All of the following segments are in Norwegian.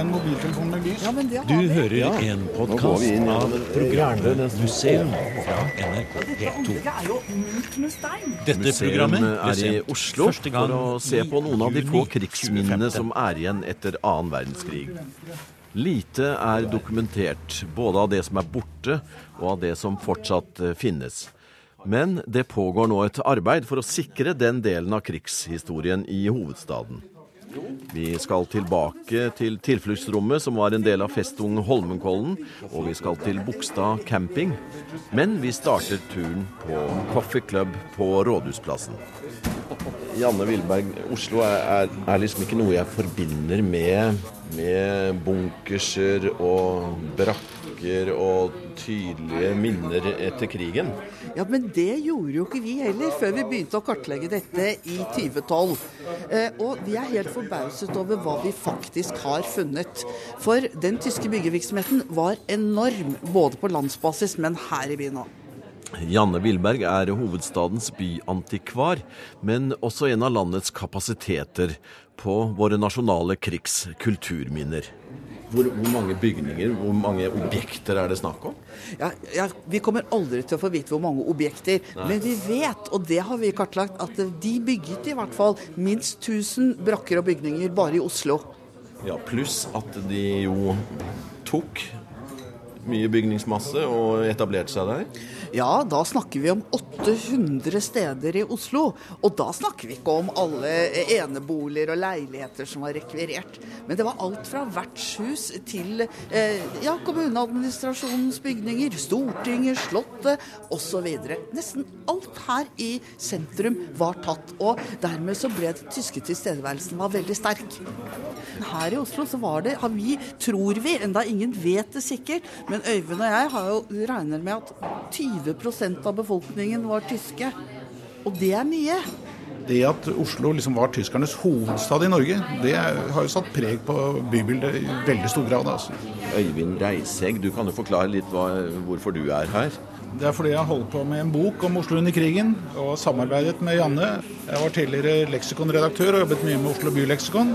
en mobiltelefon med lys? Ja, men det Du vi. hører en podkast av programmet Museum fra NRK Dette P2. anlegget er jo murt med stein. Dette programmet er i Oslo for å se på noen av de få krigsminnene som er igjen etter annen verdenskrig. Lite er dokumentert, både av det som er borte og av det som fortsatt eh, finnes. Men det pågår nå et arbeid for å sikre den delen av krigshistorien i hovedstaden. Vi skal tilbake til tilfluktsrommet som var en del av Festung Holmenkollen, og vi skal til Bogstad camping. Men vi starter turen på Coffee Club på Rådhusplassen. Janne Wilberg, Oslo er, er, er liksom ikke noe jeg forbinder med, med bunkerser og brakker og tydelige minner etter krigen. Ja, men det gjorde jo ikke vi heller, før vi begynte å kartlegge dette i 2012. Eh, og vi er helt forbauset over hva vi faktisk har funnet. For den tyske byggevirksomheten var enorm, både på landsbasis, men her i byen òg. Janne Wilberg er hovedstadens byantikvar, men også en av landets kapasiteter på våre nasjonale krigskulturminner. Hvor, hvor mange bygninger, hvor mange objekter er det snakk om? Ja, ja, vi kommer aldri til å få vite hvor mange objekter, men vi vet, og det har vi kartlagt, at de bygget i hvert fall minst 1000 brakker og bygninger bare i Oslo. Ja, Pluss at de jo tok mye bygningsmasse og etablerte seg der. Ja, da snakker vi om 800 steder i Oslo. Og da snakker vi ikke om alle eneboliger og leiligheter som var rekvirert. Men det var alt fra vertshus til eh, ja, kommuneadministrasjonens bygninger, Stortinget, Slottet osv. Nesten alt her i sentrum var tatt. Og dermed så ble den tyske tilstedeværelsen var veldig sterk. Her i Oslo så var det, har vi, tror vi, enda ingen vet det sikkert, men Øyvind og jeg har jo regner med at 20% av befolkningen var tyske. Og det er mye. Det at Oslo liksom var tyskernes hovedstad i Norge, det har jo satt preg på bybildet i veldig stor grad. Altså. Øyvind Reisegg, du kan jo forklare litt hva, hvorfor du er her. Det er fordi jeg holdt på med en bok om Oslo under krigen, og samarbeidet med Janne. Jeg var tidligere leksikonredaktør og jobbet mye med Oslo byleksikon.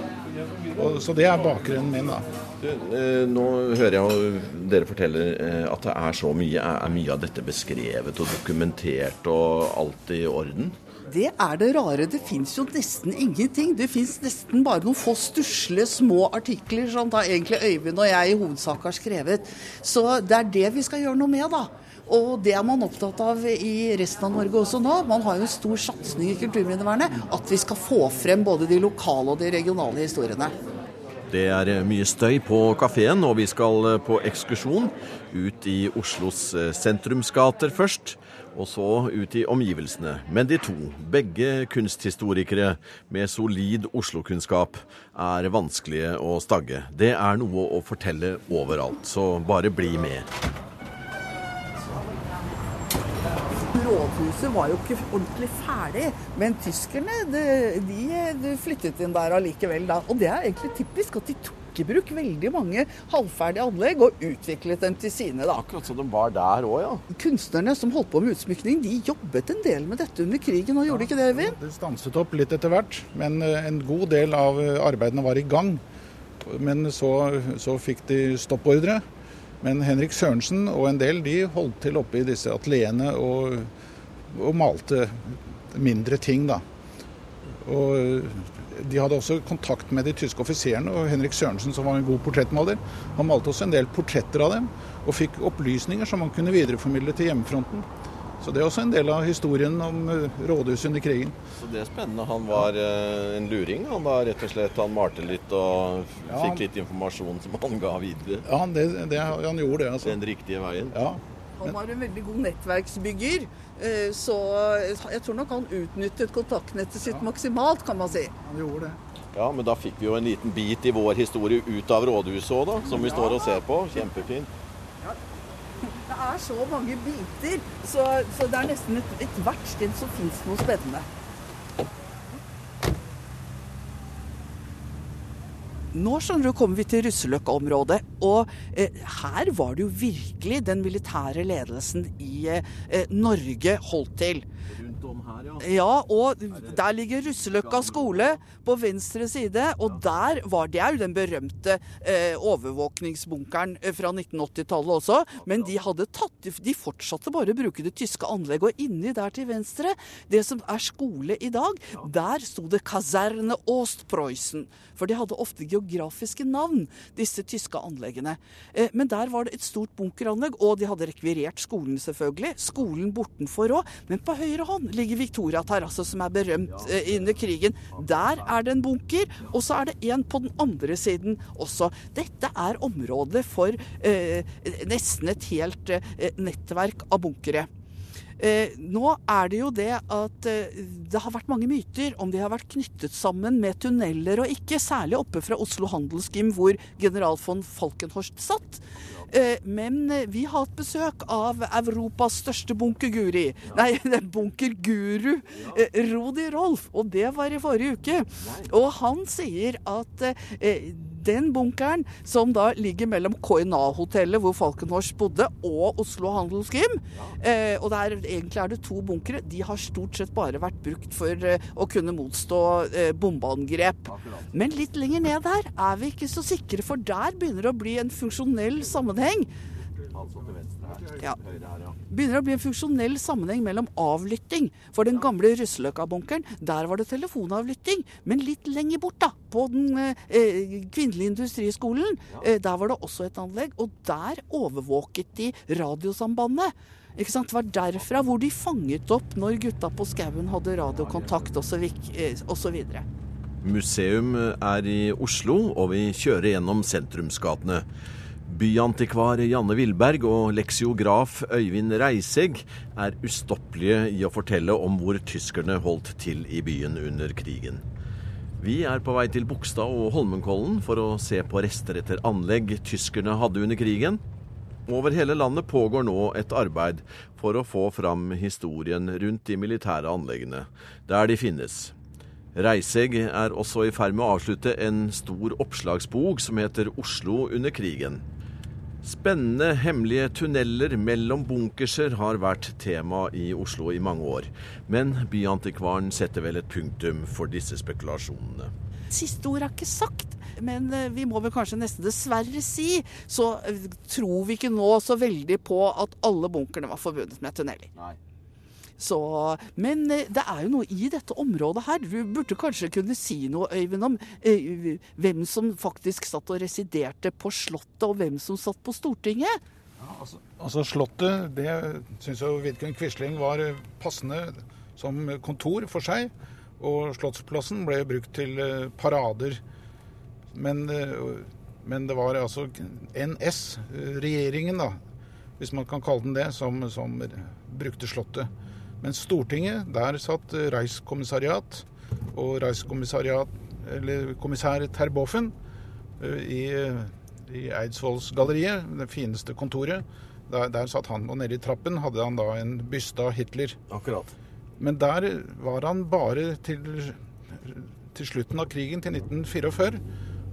Og, så det er bakgrunnen min, da. Du, eh, nå hører jeg jo dere forteller eh, at det er så mye. Er, mye av dette beskrevet og dokumentert og alt i orden? Det er det rare. Det fins jo nesten ingenting. Det fins nesten bare noen få stusslige små artikler som da egentlig Øyvind og jeg i hovedsak har skrevet. Så det er det vi skal gjøre noe med, da. Og det er man opptatt av i resten av Norge også nå. Man har jo en stor satsing i kulturminnevernet. At vi skal få frem både de lokale og de regionale historiene. Det er eh, mye støy på kafeen, og vi skal eh, på ekskursjon ut i Oslos eh, sentrumsgater først, og så ut i omgivelsene. Men de to, begge kunsthistorikere med solid Oslo-kunnskap, er vanskelige å stagge. Det er noe å fortelle overalt, så bare bli med. Rådhuset var jo ikke ordentlig ferdig, men tyskerne de, de, de flyttet inn der allikevel da. Og det er egentlig typisk at de tok i bruk veldig mange halvferdige anlegg og utviklet dem til sine. da. Akkurat som de var der òg, ja. Kunstnerne som holdt på med utsmykning, de jobbet en del med dette under krigen, og gjorde de ikke det, Øyvind? Det stanset opp litt etter hvert, men eh, en god del av eh, arbeidene var i gang. Men så, så fikk de stoppordre. Men Henrik Sørensen og en del de holdt til oppe i disse atelierene og, og malte mindre ting, da. Og eh, de hadde også kontakt med de tyske offiserene, og Henrik Sørensen, som var en god portrettmaler, han malte også en del portretter av dem, og fikk opplysninger som han kunne videreformidle til hjemmefronten. Så det er også en del av historien om eh, rådhuset under krigen. Så det er spennende. Han var eh, en luring. Han var rett og slett, han malte litt og f- Ja, han- fikk litt informasjon som han ga videre Ja, det, det, han gjorde det, altså. den riktige veien. Ja. Han var en veldig god nettverksbygger, så jeg tror nok han utnyttet kontaktnettet sitt maksimalt, kan man si. Han gjorde det. Ja, men da fikk vi jo en liten bit i vår historie ut av rådhuset òg, da. Som vi står og ser på. Kjempefint. Det er så mange biter, så, så det er nesten et, et hvert sted som fins noe spennende. Nå skjønner du, kommer vi til Russeløkka-området, og eh, her var det jo virkelig den militære ledelsen i eh, Norge holdt til. Om her, ja. Ja, og der ligger Russeløkka skole på venstre side. Og der var det jo den berømte eh, overvåkningsbunkeren eh, fra 1980-tallet også. Men de hadde tatt De fortsatte bare å bruke det tyske anlegget. Og inni der til venstre, det som er skole i dag, der sto det Kaserne Ostpreussen. For de hadde ofte geografiske navn, disse tyske anleggene. Eh, men der var det et stort bunkeranlegg, og de hadde rekvirert skolen, selvfølgelig. Skolen bortenfor òg. Men på høyre hånd ligger Victoria terrasse, som er berømt eh, under krigen. Der er det en bunker, og så er det en på den andre siden også. Dette er området for eh, nesten et helt eh, nettverk av bunkere. Eh, nå er det jo det at eh, det har vært mange myter om de har vært knyttet sammen med tunneler og ikke, særlig oppe fra Oslo Handelsgym, hvor general von Falkenhorst satt. Eh, men eh, vi har hatt besøk av Europas største bunkerguri. Nei, bunkerguru. Eh, Rodi Rolf. Og det var i forrige uke. Og han sier at eh, den bunkeren, som da ligger mellom KNA-hotellet hvor Falkenhorst bodde, og Oslo Handelsgym eh, Og der, egentlig er det to bunkere. De har stort sett bare vært brukt for eh, å kunne motstå eh, bombeangrep. Men litt lenger ned der er vi ikke så sikre, for der begynner det å bli en funksjonell sammenheng. Altså til her. Ja. Begynner å bli en funksjonell sammenheng mellom avlytting. For den gamle Russeløkka-bunkeren, der var det telefonavlytting. Men litt lenger bort, da, på den eh, kvinnelige industriskolen, eh, der var det også et anlegg. Og der overvåket de radiosambandet. Ikke sant? Det var derfra hvor de fanget opp når gutta på skauen hadde radiokontakt osv. videre. Museum er i Oslo, og vi kjører gjennom sentrumsgatene. Byantikvar Janne Wilberg og leksiograf Øyvind Reisegg er ustoppelige i å fortelle om hvor tyskerne holdt til i byen under krigen. Vi er på vei til Bogstad og Holmenkollen for å se på rester etter anlegg tyskerne hadde under krigen. Over hele landet pågår nå et arbeid for å få fram historien rundt de militære anleggene, der de finnes. Reisegg er også i ferd med å avslutte en stor oppslagsbok som heter 'Oslo under krigen'. Spennende, hemmelige tunneler mellom bunkerser har vært tema i Oslo i mange år. Men byantikvaren setter vel et punktum for disse spekulasjonene. Siste ord er ikke sagt, men eh, vi må vel kanskje nesten dessverre si, så eh, tror vi ikke nå så veldig på at alle bunkerne var forbundet med tunneler. Så, men eh, det er jo noe i dette området her. Du burde kanskje kunne si noe, Øyvind, om eh, hvem som faktisk satt og residerte på Slottet, og hvem som satt på Stortinget. Altså, altså Slottet det syns jo Vidkun Quisling var eh, passende som kontor for seg. Og Slottsplassen ble brukt til parader. Men, men det var altså NS, regjeringen da, hvis man kan kalle den det, som, som brukte Slottet. Men Stortinget, der satt reiskommissariat Reichskommissariat og Reichskommissariat, eller kommissær Terboven eh, i, i Eidsvollsgalleriet, det fineste kontoret. Der, der satt han, og nede i trappen hadde han da en byste av Hitler. Akkurat. Men der var han bare til, til slutten av krigen, til 1944.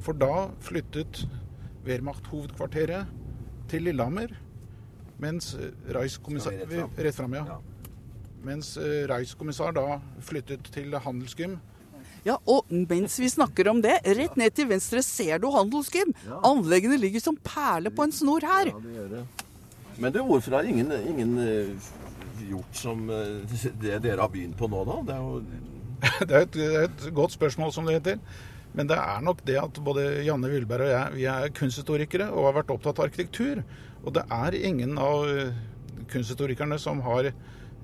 For da flyttet Wehrmacht-hovedkvarteret til Lillehammer. Mens Reichskommissar? Rett fram, ja. Ja. Mens eh, Reichskommissar da flyttet til Handelsgym. Ja, og mens vi snakker om det, rett ned til venstre ser du Handelsgym. Anleggene ligger som perler på en snor her. Ja, det gjør det. Men du, hvorfor har ingen, ingen eh, gjort som eh, det dere har begynt på nå, da? Det er jo Det er et, det er et godt spørsmål, som det heter. Men det er nok det at både Janne Wilberg og jeg vi er kunsthistorikere og har vært opptatt av arkitektur. Og det er ingen av kunsthistorikerne som har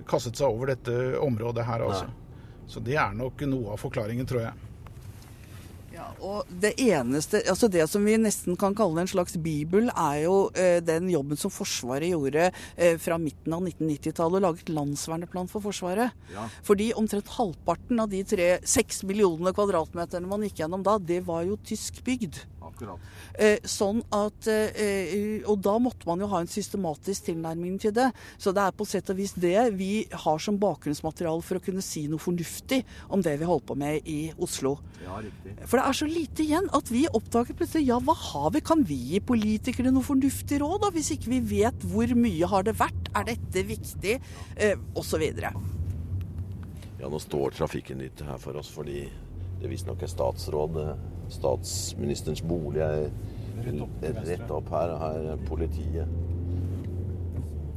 kastet seg over dette området her, altså. Så det er nok noe av forklaringen, tror jeg. Ja, og det eneste, altså det som vi nesten kan kalle en slags bibel, er jo eh, den jobben som Forsvaret gjorde eh, fra midten av 1990-tallet, og laget landsverneplan for Forsvaret. Fordi omtrent halvparten av de tre, seks millionene kvadratmeterne man gikk gjennom da, det var jo tysk bygd. Akkurat. Eh, sånn at, eh, og da måtte man jo ha en systematisk tilnærming til det. Så det er på sett og vis det vi har som bakgrunnsmateriale for å kunne si noe fornuftig om det vi holder på med i Oslo. Ja, riktig. For det er så lite igjen at vi oppdager plutselig ja, hva har vi? Kan vi gi politikerne noe fornuftig råd? da, Hvis ikke vi vet hvor mye har det vært, er dette viktig, eh, osv. Ja, nå står trafikken litt her for oss fordi det visstnok er statsråd. eh, Statsministerens bolig er rett opp her. og Her er politiet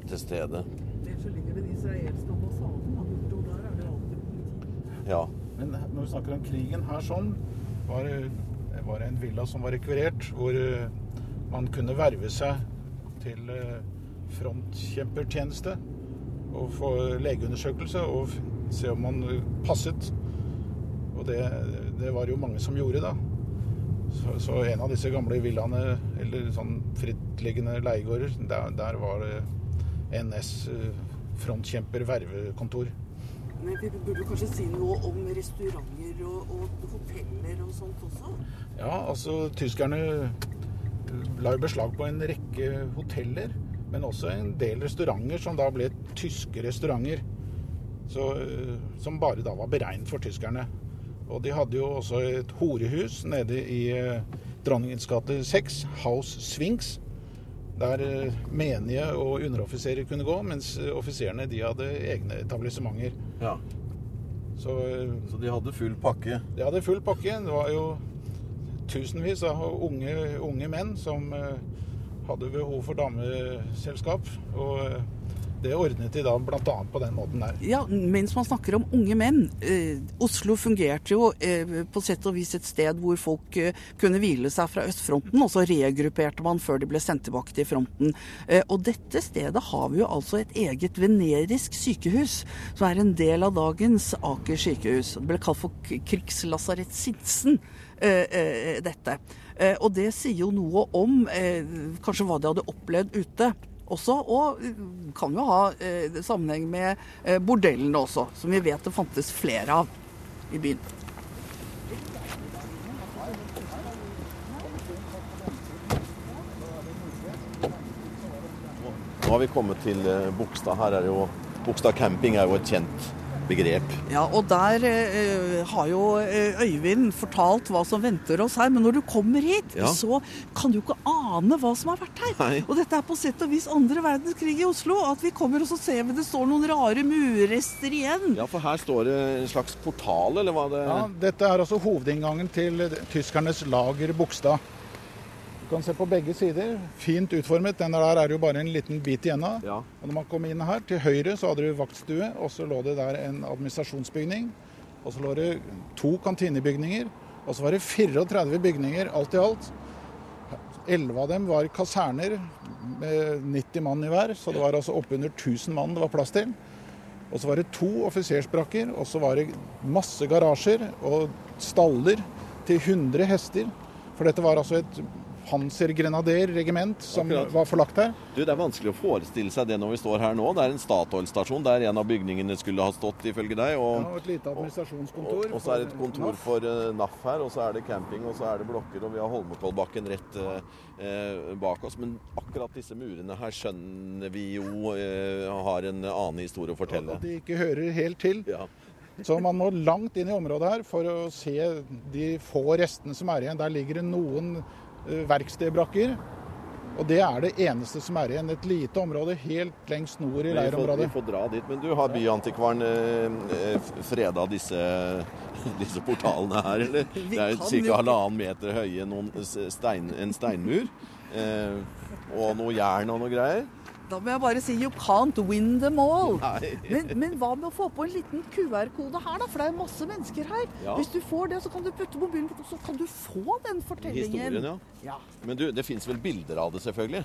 til stede. Ellers ligger den israelske ambassaden og der er det alltid politi. Ja. Men når vi snakker om krigen her sånn, var, var det en villa som var rekvirert, hvor eh, man kunne verve seg til eh, frontkjempertjeneste og få legeundersøkelse og se om man eh, passet. Og det, det var jo mange som gjorde da. Så, så en av disse gamle villaene, eller sånn frittliggende leiegårder, der, der var det NS eh, frontkjemper vervekontor. Men vi burde kanskje si noe om restauranter og, og hoteller og sånt også? Ja, altså tyskerne la jo beslag på en rekke hoteller, men også en del restauranter som da ble tyske restauranter. Så, eh, som bare da var beregnet for tyskerne. Og de hadde jo også et horehus nede i eh, Dronningens gate 6, House Swings. Der eh, menige og underoffiserer kunne gå, mens eh, offiserene de hadde egne etablissementer. ja. Så Så de hadde full pakke. de hadde full pakke. Det var jo tusenvis av unge, unge menn som hadde behov for dameselskap. Og det ordnet de da bl.a. på den måten der. Ja, mens man snakker om unge menn. Eh, Oslo fungerte jo eh, på sett og vis et sted hvor folk eh, kunne hvile seg fra østfronten, og så regrupperte man før de ble sendt tilbake til fronten. Eh, og dette stedet har vi jo altså et eget venerisk sykehus, som er en del av dagens Aker sykehus. Det ble kalt for krigslasarett Sinsen, eh, eh, dette. Og det sier jo noe om kanskje hva de hadde opplevd ute også, og kan jo ha eh, sammenheng med eh, bordellene også, som vi vet det fantes flere av i byen. Nå har vi kommet til eh, Bogstad. Her er jo Bogstad camping er jo et kjent begrep. Ja, og der eh, har jo eh, Øyvind fortalt hva som venter oss her, men når du kommer hit, Ja. så kan du ikke ane hva som har vært her. Nei. Og dette er på sett og vis andre verdenskrig i Oslo. At vi kommer og så ser vi det står noen rare murrester igjen. Ja, for her står det en slags portal, eller hva det Ja, dette er altså hovedinngangen til tyskernes lager Bogstad. Kan se på begge sider. Fint utformet. Den der er jo bare en liten bit igjen av. Ja. Og når man kom inn her, til høyre så hadde du vaktstue, og så lå det der en administrasjonsbygning. Og så lå det to kantinebygninger. Og så var det 34 bygninger alt i alt. Elleve av dem var kaserner med 90 mann i hver, så det var altså oppunder 1000 mann det var plass til. Og så var det to offisersbrakker, og så var det masse garasjer og staller til 100 hester. For dette var altså et pansergrenaderregiment som Akkurat. var forlagt her. Du, Det er vanskelig å forestille seg det når vi står her nå. Det er en Statoil-stasjon der en av bygningene skulle ha stått, ifølge deg. Og, Og et lite administrasjonskontor. og, og så er det et kontor for uh, NAF her, og så er det camping, og så er det blokker, og vi har Holmenkollbakken rett uh, eh, bak oss. Men akkurat disse murene her skjønner vi jo eh, har en annen historie å fortelle. At de ikke hører helt til. Ja. Så man må langt inn i området her for å se de få restene som er igjen. Der ligger det noen eh, verkstedbrakker. Og det er det eneste som er igjen. Et lite område helt lengst nord i leirområdet. Vi får, dra dit. Men du, har byantikvaren eh, eh, freda disse, disse portalene her, eller? Det er ca. halvannen meter høye, noen stein, en steinmur. Eh, og noe jern og noe greier. Da må jeg bare si you can't win them all. Men, men hva med å få på en liten QR-kode her, da? For det er masse mennesker her. Ja. Hvis du får det, så kan du putte mobilen på, så kan du få den fortellingen. Historien, ja. Ja. Men du, det fins vel bilder av det, selvfølgelig?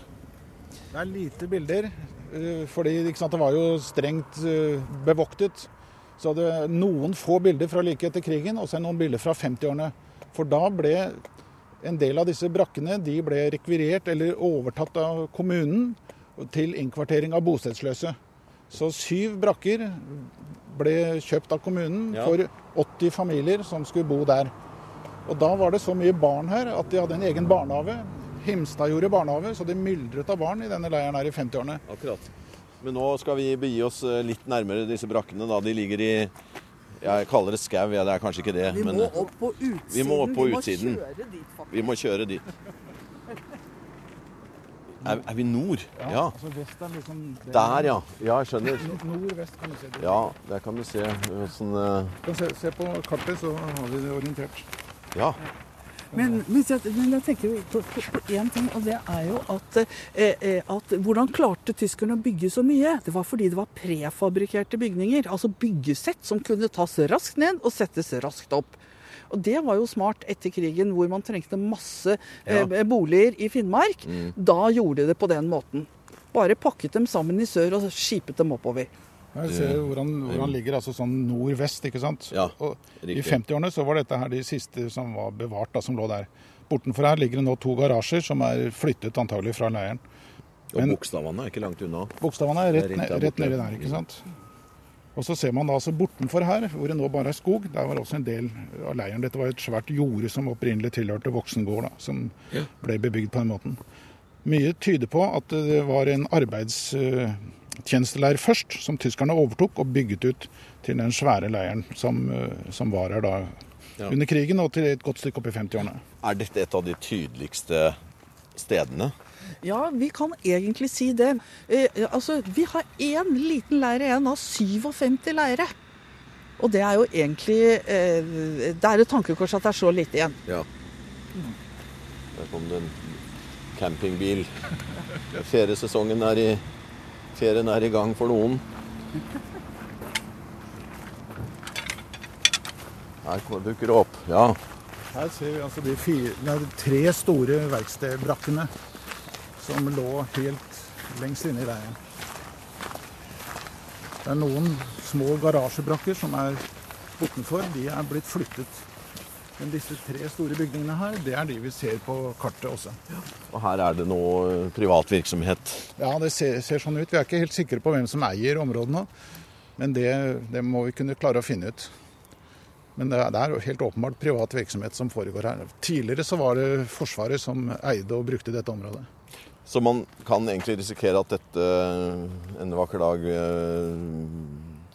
Det er lite bilder, eh, fordi ikke sant, det var jo strengt eh, bevoktet. Så det er noen få bilder fra like etter krigen, og så er noen bilder fra 50-årene. For da ble en del av disse brakkene de ble rekvirert eller overtatt av kommunen til innkvartering av bostedsløse. Så syv brakker ble kjøpt av kommunen Ja. for 80 familier som skulle bo der. Og da var det så mye barn her at de hadde en egen barnehage. Himstad gjorde barnehage, så det myldret av barn i denne leiren her i 50-årene. Akkurat. Men nå skal vi begi oss eh, litt nærmere disse brakkene. da. De ligger i Jeg kaller det skau, ja, det er kanskje ikke det. Vi men må opp på utsiden. Vi må opp på utsiden. Vi må kjøre dit, faktisk. vi må kjøre dit. Er, er vi nord? Ja. Altså vest er liksom Der, ja. Ja, jeg skjønner. Nord-vest kan du se. det. Ja, der kan du se eh, sånn uh... Kan se, se på kartet, så har vi det orientert. Ja. Men, men, men jeg tenker på, én ting, og det er jo at, eh, eh, at Hvordan klarte tyskerne å bygge så mye? Det var fordi det var prefabrikkerte bygninger. Altså byggesett som kunne tas raskt ned og settes raskt opp. Og det var jo smart etter krigen, hvor man trengte masse eh, boliger i Finnmark. Da gjorde de det på den måten. Bare pakket dem sammen i sør og skipet dem oppover. Jeg ser du hvor han, hvor han ligger, altså sånn nord-vest, ikke sant? Ja, og I 50-årene så var dette her de siste som var bevart, da, som lå der. Bortenfor her ligger det nå to garasjer som er flyttet antagelig fra leiren. Og Men- Bogstadvannet er ikke langt unna. Bogstadvannet er rett, rett nedi der, ikke sant? Og så ser man da altså bortenfor her, hvor det nå bare er skog, der var også en del av leiren. Dette var et svært jorde som opprinnelig tilhørte Voksengård, da, som ble bebygd på den måten. Mye tyder på at det var en arbeidstjenesteleir først, som tyskerne overtok og bygget ut til den svære leiren som, eh, som var her da Ja. under krigen og til et godt stykke opp i 50-årene. Er dette et av de tydeligste stedene? Ja, vi kan egentlig si det. Eh, altså, vi har én liten leir igjen av 57 leire. Og det er jo egentlig eh, Det er et tankekors at det er så lite igjen. Ja. Der kom det en campingbil. Feriesesongen er i Ferien er i gang for noen. Her dukker det opp. Ja. Her ser vi altså de fire, nei, tre store verkstedbrakkene som lå helt lengst inne i veien. Det er noen små garasjebrakker som er bortenfor. De er blitt flyttet. Men disse tre store bygningene her, det er de vi ser på kartet også. Og her er det nå eh, privat virksomhet. Ja, det ser, ser sånn ut. Vi er ikke helt sikre på hvem som eier områdene. Men det, det må vi kunne klare å finne ut. Men det er, helt åpenbart privat virksomhet som foregår her. Tidligere så var det Forsvaret som eide og brukte dette området. Så man kan egentlig risikere at dette eh, en vakker dag eh,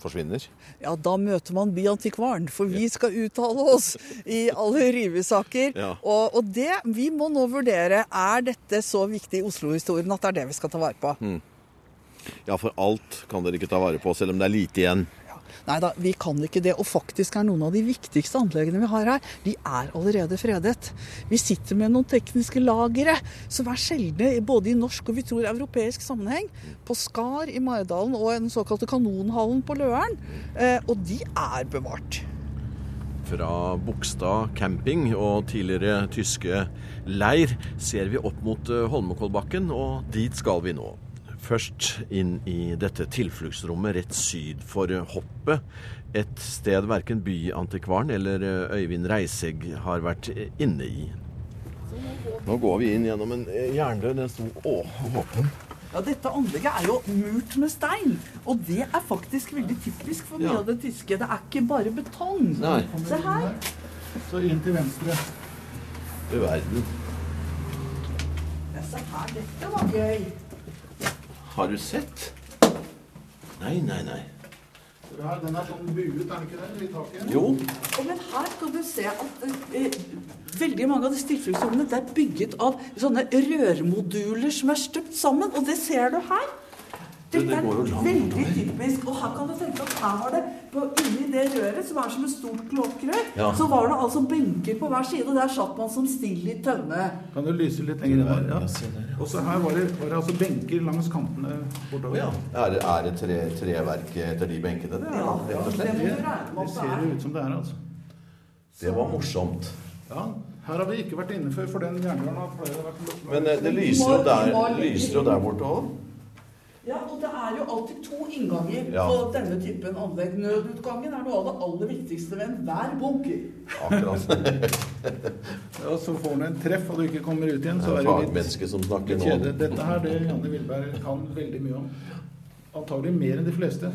forsvinner. Ja, da møter man byantikvaren, for vi skal uttale oss i alle rivesaker. Ja. Og, og det vi må nå vurdere, er dette så viktig i Oslo-historien at det er det vi skal ta vare på? Ja, for alt kan dere ikke ta vare på, selv om det er lite igjen. Nei da, vi kan ikke det. Og faktisk er noen av de viktigste anleggene vi har her, de er allerede fredet. Vi sitter med noen tekniske lagre som er sjeldne både i norsk og vi tror europeisk sammenheng. På Skar i Maridalen og den såkalte Kanonhallen på Løren. Eh, og de er bevart. Fra Bogstad camping og tidligere tyske leir ser vi opp mot eh, Holmenkollbakken, og dit skal vi nå. Først inn i dette tilfluktsrommet rett syd for hoppet. Et sted verken byantikvaren eller eh, Øyvind Reisegg har vært eh, inne i. Nå går vi inn gjennom en eh, jerndør. Den sto åpen. Ja, Dette anlegget er jo murt med stein, og det er faktisk veldig typisk for mye Ja. av det tyske. Det er ikke bare betong. Nei. Se her. Så inn til venstre. Du verden. Ja, se her. Dette var gøy. Har du sett? Nei, nei, nei. Den er sånn buet, er den ikke det? I taket? Jo. Og men her kan du se at eh, veldig mange av disse tilfluktsrommene er bygget av sånne rørmoduler som er støpt sammen, og det ser du her. Det- det er veldig typisk. Og her kan du tenke at her var det på, inni det røret, som er som et stort kloakkrør, Ja. så var det altså benker på hver side, og der satt man som stille i tønne. Kan du lyse litt lenger der? Ja, ja. Og så her var det, var det altså benker langs kantene bortover. Ja. Er det, er det tre, treverk etter de benkene? Det, er, Ja, rett og det slett. Det, det ser er. jo ut som det er, altså. Det var morsomt. Ja, her har vi ikke vært inne før, for den jernbanen har flere vært. Men eh, det lyser jo der, lyser der borte òg. Ja, og det er jo alltid to innganger Ja. på denne typen anlegg. Nødutgangen er noe av det aller viktigste ved enhver bunker. Akkurat. Ja, så får du en treff og du ikke kommer ut igjen, Det så er det litt fagmenneske som snakker litt nå. Dette her, det Janne Wilberg kan veldig mye om. Antagelig mer enn de fleste.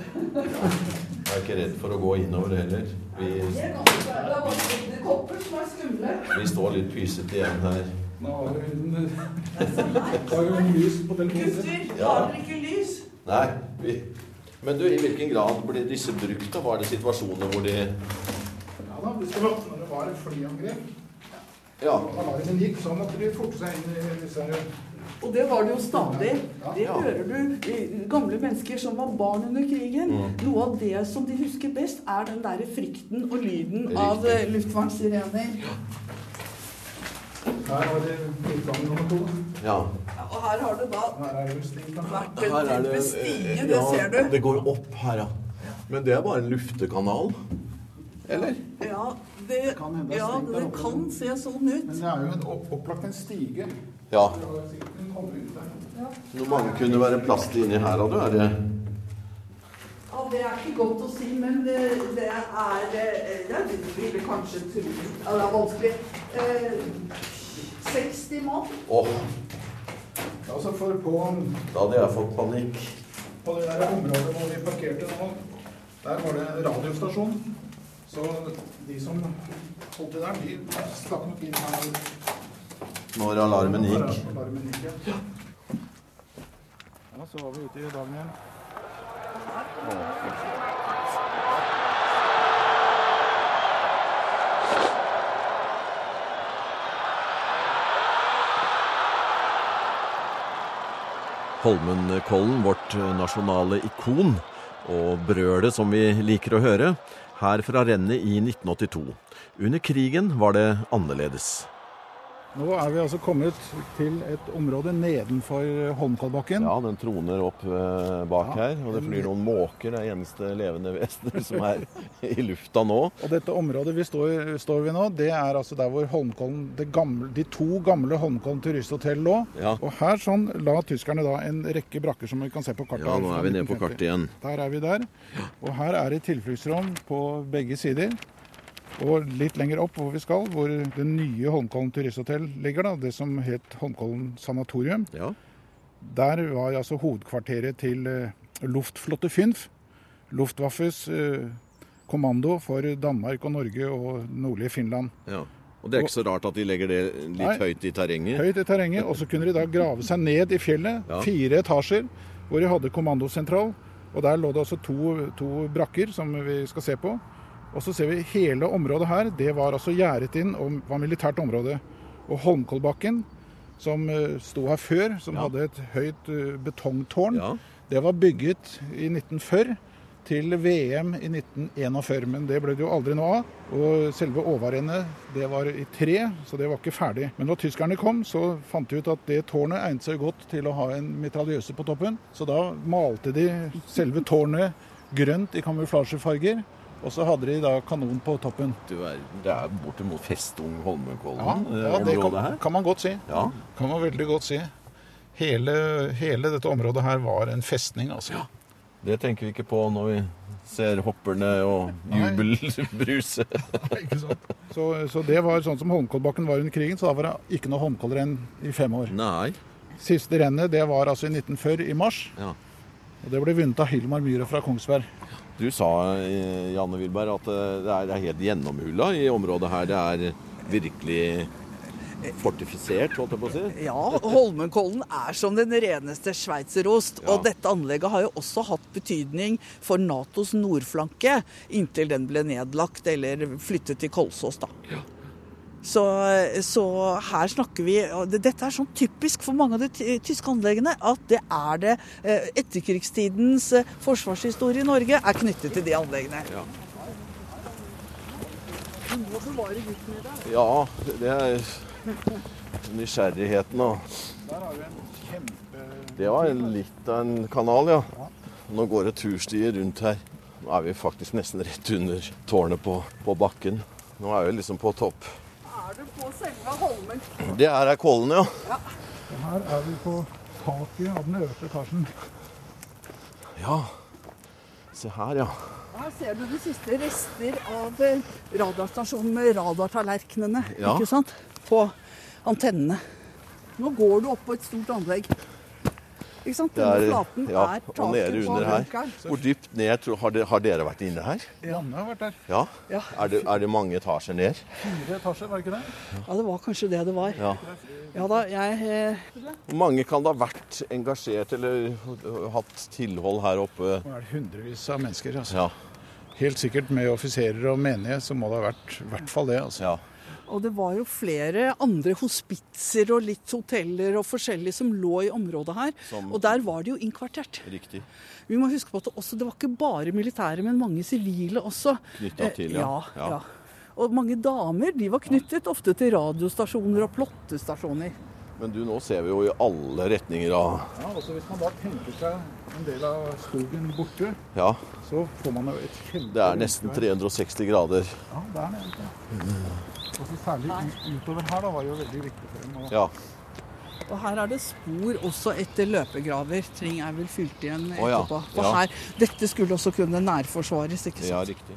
Jeg er ikke redd for å gå innover heller. Vi, vi står litt pysete igjen her. Nå har hun, har hun lys på telefonen sin. Gutter, har dere ikke lys? Nei, vi Men du, i hvilken grad ble disse brukt? da? Var det situasjoner hvor de Ja da, det skal, når det var et flyangrep, Ja. og alarmen gikk, sånn at de forte seg inn i disse Og det var det jo stadig. Det hører du eh, gamle mennesker som var barn under krigen. Noe av det som de husker best, er den derre frykten og lyden av eh, luftvernsirener. Her har vi utgang nummer to. Ja. Og her har du da er vært en type stige, det ser du. Det går opp her, ja. Men det er bare en luftekanal. Eller? Ja, det, Kan hende er ja, det kan se sånn ut. Men det er jo en opp, opplagt en stige. Ja. Hvor mange kunne være plass til inni her, da? du? Er det Ja, Det er ikke godt å si, men det, det er Det Jeg ville kanskje tro ja, Det er vanskelig. Eh, 60 mann. Åh, Altså for på, da hadde jeg fått panikk. på det der området hvor vi parkerte nå, der var det en radiostasjon. Så de som holdt det der, de stakk nok inn her. Når alarmen gikk. Alarmen gikk, ja. Ja, så var vi ute i dagen igjen. Holmenkollen, vårt nasjonale ikon, og brølet som vi liker å høre, her fra rennet i 1982. Under krigen var det annerledes. Nå er vi altså kommet til et område nedenfor Holmkollbakken. Ja, den troner opp eh, bak Ja. her, og det flyr noen måker, det er eneste levende vesener som er i lufta nå. Og dette området vi står, står ved nå, det er altså der hvor Holmkollen, det gamle, de to gamle Holmkollen turisthotell lå. Ja. Og her sånn la tyskerne da en rekke brakker som vi kan se på kartet. Ja, nå er vi nede på kartet igjen. Der er vi der. Og her er det tilfluktsrom på begge sider. Og litt lenger opp hvor vi skal, hvor det nye Holmkollen turisthotell ligger, da, det som het Holmkollen sanatorium, Ja. der var altså hovedkvarteret til eh, Luftflotte Fynf, Luftwaffes eh, kommando for Danmark og Norge og nordlige Finland. ja. Og det er ikke så rart at de legger det litt Nei. høyt i terrenget. Høyt i terrenget, og så kunne de da grave seg ned i fjellet, Ja. fire etasjer, hvor de hadde kommandosentral. Og der lå det også to, to brakker som vi skal se på. Og så ser vi hele området her, det var altså gjerdet inn og var militært område. Og Holmkollbakken, som eh, sto her før, som Ja. hadde et høyt eh, betongtårn, Ja. det var bygget i 1940 til VM i 1941, men det ble det jo aldri noe av. Og selve overrennet det var i tre, så det var ikke ferdig. Men når tyskerne kom, så fant de ut at det tårnet egnet seg godt til å ha en mitraljøse på toppen. Så da malte de selve tårnet grønt i kamuflasjefarger. Og så hadde de da kanon på toppen. Du er, det er bortimot Festung Ja, Holmenkollen, Ja, ja det kan, kan man godt si. Ja. Kan man veldig godt si. Hele, hele dette området her var en festning, altså. Det tenker vi ikke på når vi ser hopperne og jubelbruse. Ikke sant? Så, så det var sånn som Holmenkollbakken var under krigen, så da var det ikke noe Holmenkollrenn i fem år. Nei. Siste rennet det var altså i 1940, i mars. Ja. Og det ble vunnet av Hilmar Myhre fra Kongsberg. Du sa, eh, Janne Wilberg, at eh, det er, det er helt gjennomhulla i området her. Det er virkelig fortifisert, holdt jeg på å si. Ja, Holmenkollen er som den reneste sveitserost. Ja. Og dette anlegget har jo også hatt betydning for Natos nordflanke, inntil den ble nedlagt eller flyttet til Kolsås, da. Så, så her snakker vi og Dette er sånn typisk for mange av de tyske anleggene. At det er det eh, etterkrigstidens eh, forsvarshistorie i Norge er knyttet til de anleggene. Ja. Ja, det er nysgjerrigheten og. Det var litt av en kanal, ja. Nå går det turstier rundt her. Nå er vi faktisk nesten rett under tårnet på, på bakken. Nå er vi liksom på topp. Er du på selve Holmen? Det her er Kollen, ja. Her er vi på taket av den øverste etasjen. Ja. Se her, ja. Her ser du de siste rester av eh, radarstasjonen med radartallerkenene Ja. ikke sant? på antennene. Nå går du opp på et stort anlegg. Ikke sant? Denne er, flaten ja, er og taket nede på under her. bunkeren. Hvor dypt ned tror, har, dere, har dere vært inne her? Janne har vært der. Ja. Ja. Er, det, er det mange etasjer ned? Fire etasjer, var det ikke det? ja, det var kanskje det det var. Ja. Ja da, jeg eh, Hvor mange kan da ha vært engasjert eller hatt tilhold her oppe? Nå er det hundrevis av mennesker. Altså. Ja. Helt sikkert med offiserer og menige så må det ha vært i hvert fall det. Altså. ja. Og det var jo flere andre hospitser og litt hoteller og forskjellig som lå i området her. Som- Og der var det jo innkvartert. Riktig. Vi må huske på at det, også, det var ikke bare militære, men mange sivile også. Knyttet til, ja. ja. Ja. ja. Og mange damer de var knyttet ofte til radiostasjoner og plottestasjoner. Men du, nå ser vi jo i alle retninger av Ja, altså Hvis man da tenker seg en del av skogen borte, Ja, så får man jo et kjempe... det er nesten 360 grader. Ja, det er det. Og så særlig utover her da, var jo veldig viktig for dem. å- Ja. Og her er det spor også etter løpegraver. Ting er vel fylt igjen ja, etterpå. For ja. her, dette skulle også kunne nærforsvares, ikke sant. ja, riktig.